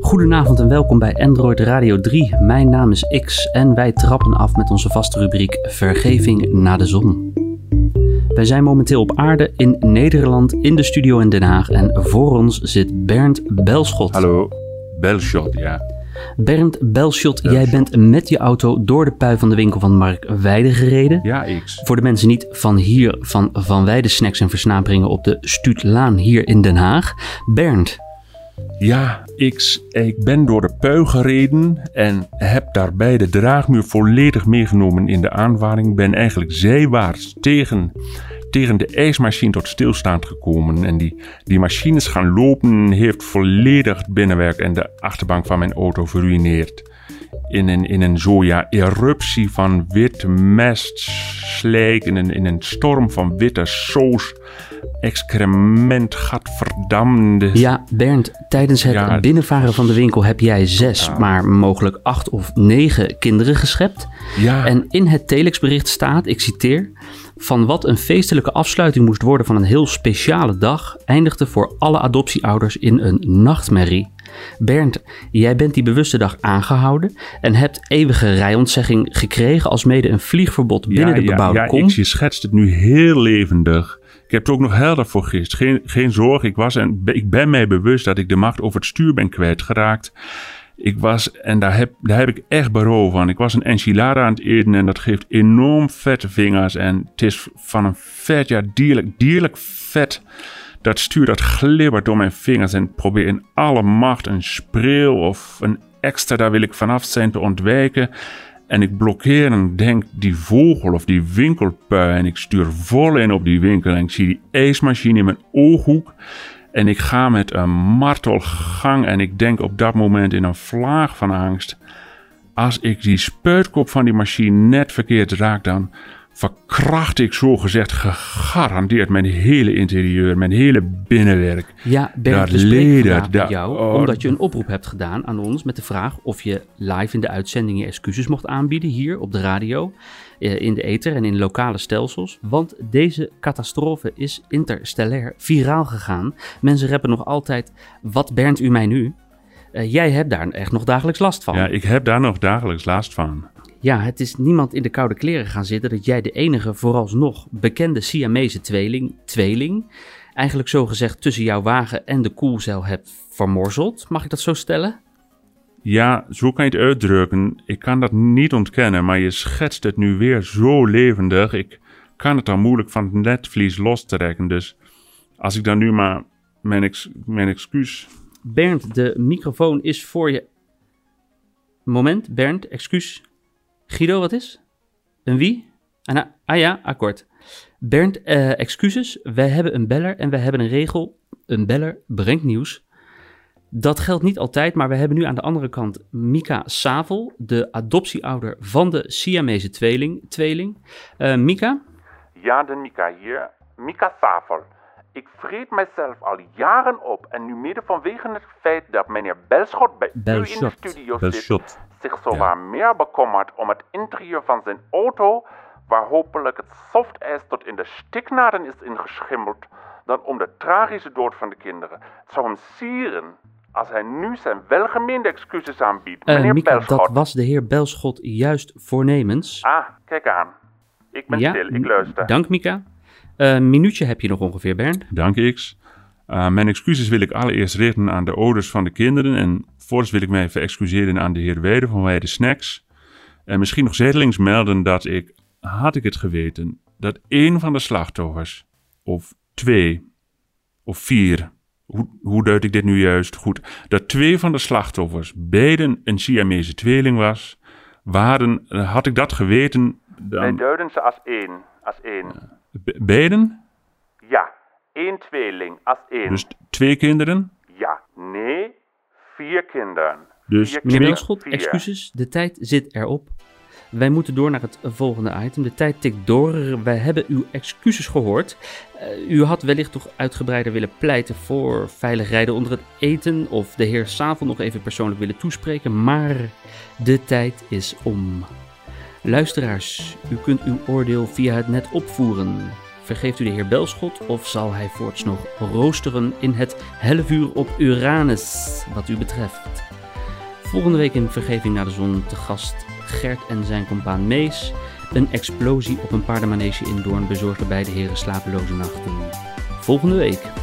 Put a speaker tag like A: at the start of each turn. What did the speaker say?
A: Goedenavond en welkom bij Android Radio 3. Mijn naam is X en wij trappen af met onze vaste rubriek Vergeving na de zon. Wij zijn momenteel op aarde in Nederland in de studio in Den Haag en voor ons zit Bernd Belschot.
B: Hallo, Belschot, ja.
A: Bernd Belschot, jij bent met je auto door de pui van de winkel van Mark Weide gereden.
B: Ja, X.
A: Voor de mensen niet van hier, van Van Weide Snacks en Versnaperingen op de Stuutlaan hier in Den Haag. Bernd,
B: Ja, X. Ik ben door de pui gereden en heb daarbij de draagmuur volledig meegenomen in de aanvaring. Ben eigenlijk zijwaarts tegen, de ijsmachine tot stilstand gekomen. En die, die machine is gaan lopen, heeft volledig het binnenwerk en de achterbank van mijn auto verruineerd. In een, in een zo ja, eruptie van wit mest, slijk, in een, in een storm van witte soos, excrement, gadverdammende.
A: Ja, Bernd, tijdens het
B: Ja,
A: binnenvaren van de winkel heb jij zes,
B: Ja.
A: maar mogelijk acht of negen kinderen geschept.
B: Ja,
A: En in het telexbericht staat, ik citeer, van wat een feestelijke afsluiting moest worden van een heel speciale dag, eindigde voor alle adoptieouders in een nachtmerrie. Bernd, jij bent die bewuste dag aangehouden en hebt eeuwige rijontzegging gekregen als mede een vliegverbod binnen de bebouwde
B: ja,
A: kom.
B: X, je schetst het nu heel levendig. Ik heb er ook nog helder voor gist. Geen, geen zorg, ik, was en, ik ben mij bewust dat ik de macht over het stuur ben kwijtgeraakt. Ik was, en daar heb, daar heb ik echt berouw van. Ik was een enchilada aan het eten en dat geeft enorm vette vingers. En het is van een vet, ja, dierlijk, dierlijk vet. Dat stuur dat glibbert door mijn vingers en probeer in alle macht een spreeuw of een extra, daar wil ik vanaf zijn, te ontwijken. En ik blokkeer en denk die vogel of die winkelpui en ik stuur vol in op die winkel en ik zie die ijsmachine in mijn ooghoek. En ik ga met een martelgang en ik denk op dat moment in een vlaag van angst. Als ik die spuitkop van die machine net verkeerd raak, dan verkracht ik zo gezegd gegarandeerd mijn hele interieur, mijn hele binnenwerk.
A: Ja,
B: Daar
A: spreken
B: ledert,
A: vandaag met
B: daar-
A: jou
B: oh.
A: omdat je een oproep hebt gedaan aan ons met de vraag of je live in de uitzending je excuses mocht aanbieden hier op de radio, eh, in de ether en in lokale stelsels. Want deze catastrofe is interstellair viraal gegaan. Mensen rappen nog altijd, wat Bernd u mij nu? Eh, jij hebt daar echt nog dagelijks last van.
B: Ja, ik heb daar nog dagelijks last van.
A: Ja, het is niemand in de koude kleren gaan zitten dat jij de enige vooralsnog bekende Siamese tweeling, tweeling, eigenlijk zo gezegd tussen jouw wagen en de koelcel hebt vermorzeld. Mag ik dat zo stellen?
B: Ja, zo kan je het uitdrukken. Ik kan dat niet ontkennen, maar je schetst het nu weer zo levendig. Ik kan het dan moeilijk van het netvlies lostrekken. Dus als ik dan nu maar mijn, ex mijn excuus.
A: Bernd, de microfoon is voor je. Moment, Bernd, excuus. Guido, wat is? Een wie? Ah, ja, akkoord. Bernd, eh, excuses. Wij hebben een beller en wij hebben een regel. Een beller brengt nieuws. Dat geldt niet altijd, maar we hebben nu aan de andere kant Mika Savel, de adoptieouder van de Siamese tweeling. tweeling. Eh, Mika?
C: Ja, de Mika hier. Mika Savel. Ik vreet mijzelf al jaren op en nu mede vanwege het feit dat meneer Belschot bij u in de
A: Belschot.
C: studio zit. Zich zowaar meer bekommert om het interieur van zijn auto, waar hopelijk het softijs tot in de stiknaden is ingeschimmeld, dan om de tragische dood van de kinderen. Het zou hem sieren als hij nu zijn welgemeende excuses aanbiedt,
A: Eh,
C: meneer Belschot.
A: dat was de heer Belschot juist voornemens.
C: Ah, kijk aan. Ik ben stil, ik luister.
A: Dank Mika. Een minuutje heb je nog ongeveer, Bernd.
B: Dank X. Uh, mijn excuses wil ik allereerst richten aan de ouders van de kinderen. En voorts wil ik mij verexcuseren aan de heer Weide van Weide Snacks. En misschien nog zijdelings melden dat ik, had ik het geweten, dat één van de slachtoffers, of twee, of vier, hoe, hoe duid ik dit nu juist goed, dat twee van de slachtoffers beiden een Siamese tweeling was, waren, eh, had ik dat geweten,
C: Wij
B: dan...
C: duiden ze als één. Als één.
B: Be- beiden?
C: Ja, één tweeling als één.
B: Dus twee kinderen?
C: Ja, nee, vier kinderen.
B: Dus
C: vier.
A: excuses. De tijd zit erop. Wij moeten door naar het volgende item. De tijd tikt door. Wij hebben uw excuses gehoord. Eh, u had wellicht toch uitgebreider willen pleiten voor veilig rijden onder het eten. Of de heer Savel nog even persoonlijk willen toespreken. Maar de tijd is om. Luisteraars, u kunt uw oordeel via het net opvoeren. Vergeeft u de heer Belschot of zal hij voorts nog roosteren in het helle vuur op Uranus, wat u betreft? Volgende week in Vergeving naar de Zon te gast Gert en zijn compaan Mees. Een explosie op een paardenmanege in Doorn bezorgde beide heren slapeloze nachten. Volgende week.